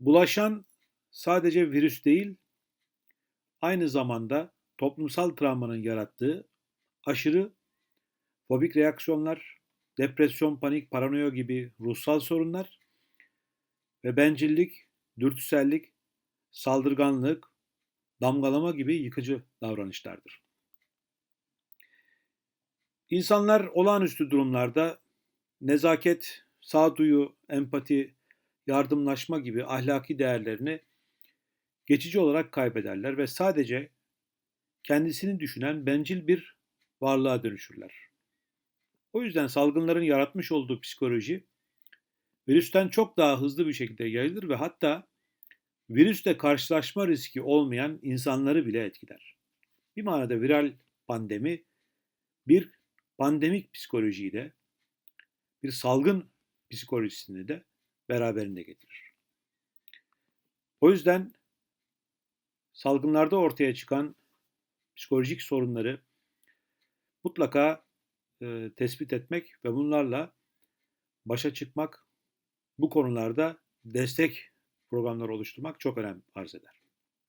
Bulaşan sadece virüs değil, aynı zamanda toplumsal travmanın yarattığı aşırı fobik reaksiyonlar, depresyon, panik, paranoya gibi ruhsal sorunlar ve bencillik, dürtüsellik, saldırganlık, damgalama gibi yıkıcı davranışlardır. İnsanlar olağanüstü durumlarda nezaket, sağduyu, empati, yardımlaşma gibi ahlaki değerlerini geçici olarak kaybederler ve sadece kendisini düşünen bencil bir varlığa dönüşürler. O yüzden salgınların yaratmış olduğu psikoloji virüsten çok daha hızlı bir şekilde yayılır ve hatta virüsle karşılaşma riski olmayan insanları bile etkiler. Bir manada viral pandemi bir pandemik psikolojiyle bir salgın psikolojisini de beraberinde getirir. O yüzden salgınlarda ortaya çıkan psikolojik sorunları mutlaka e, tespit etmek ve bunlarla başa çıkmak bu konularda destek programları oluşturmak çok önem arz eder.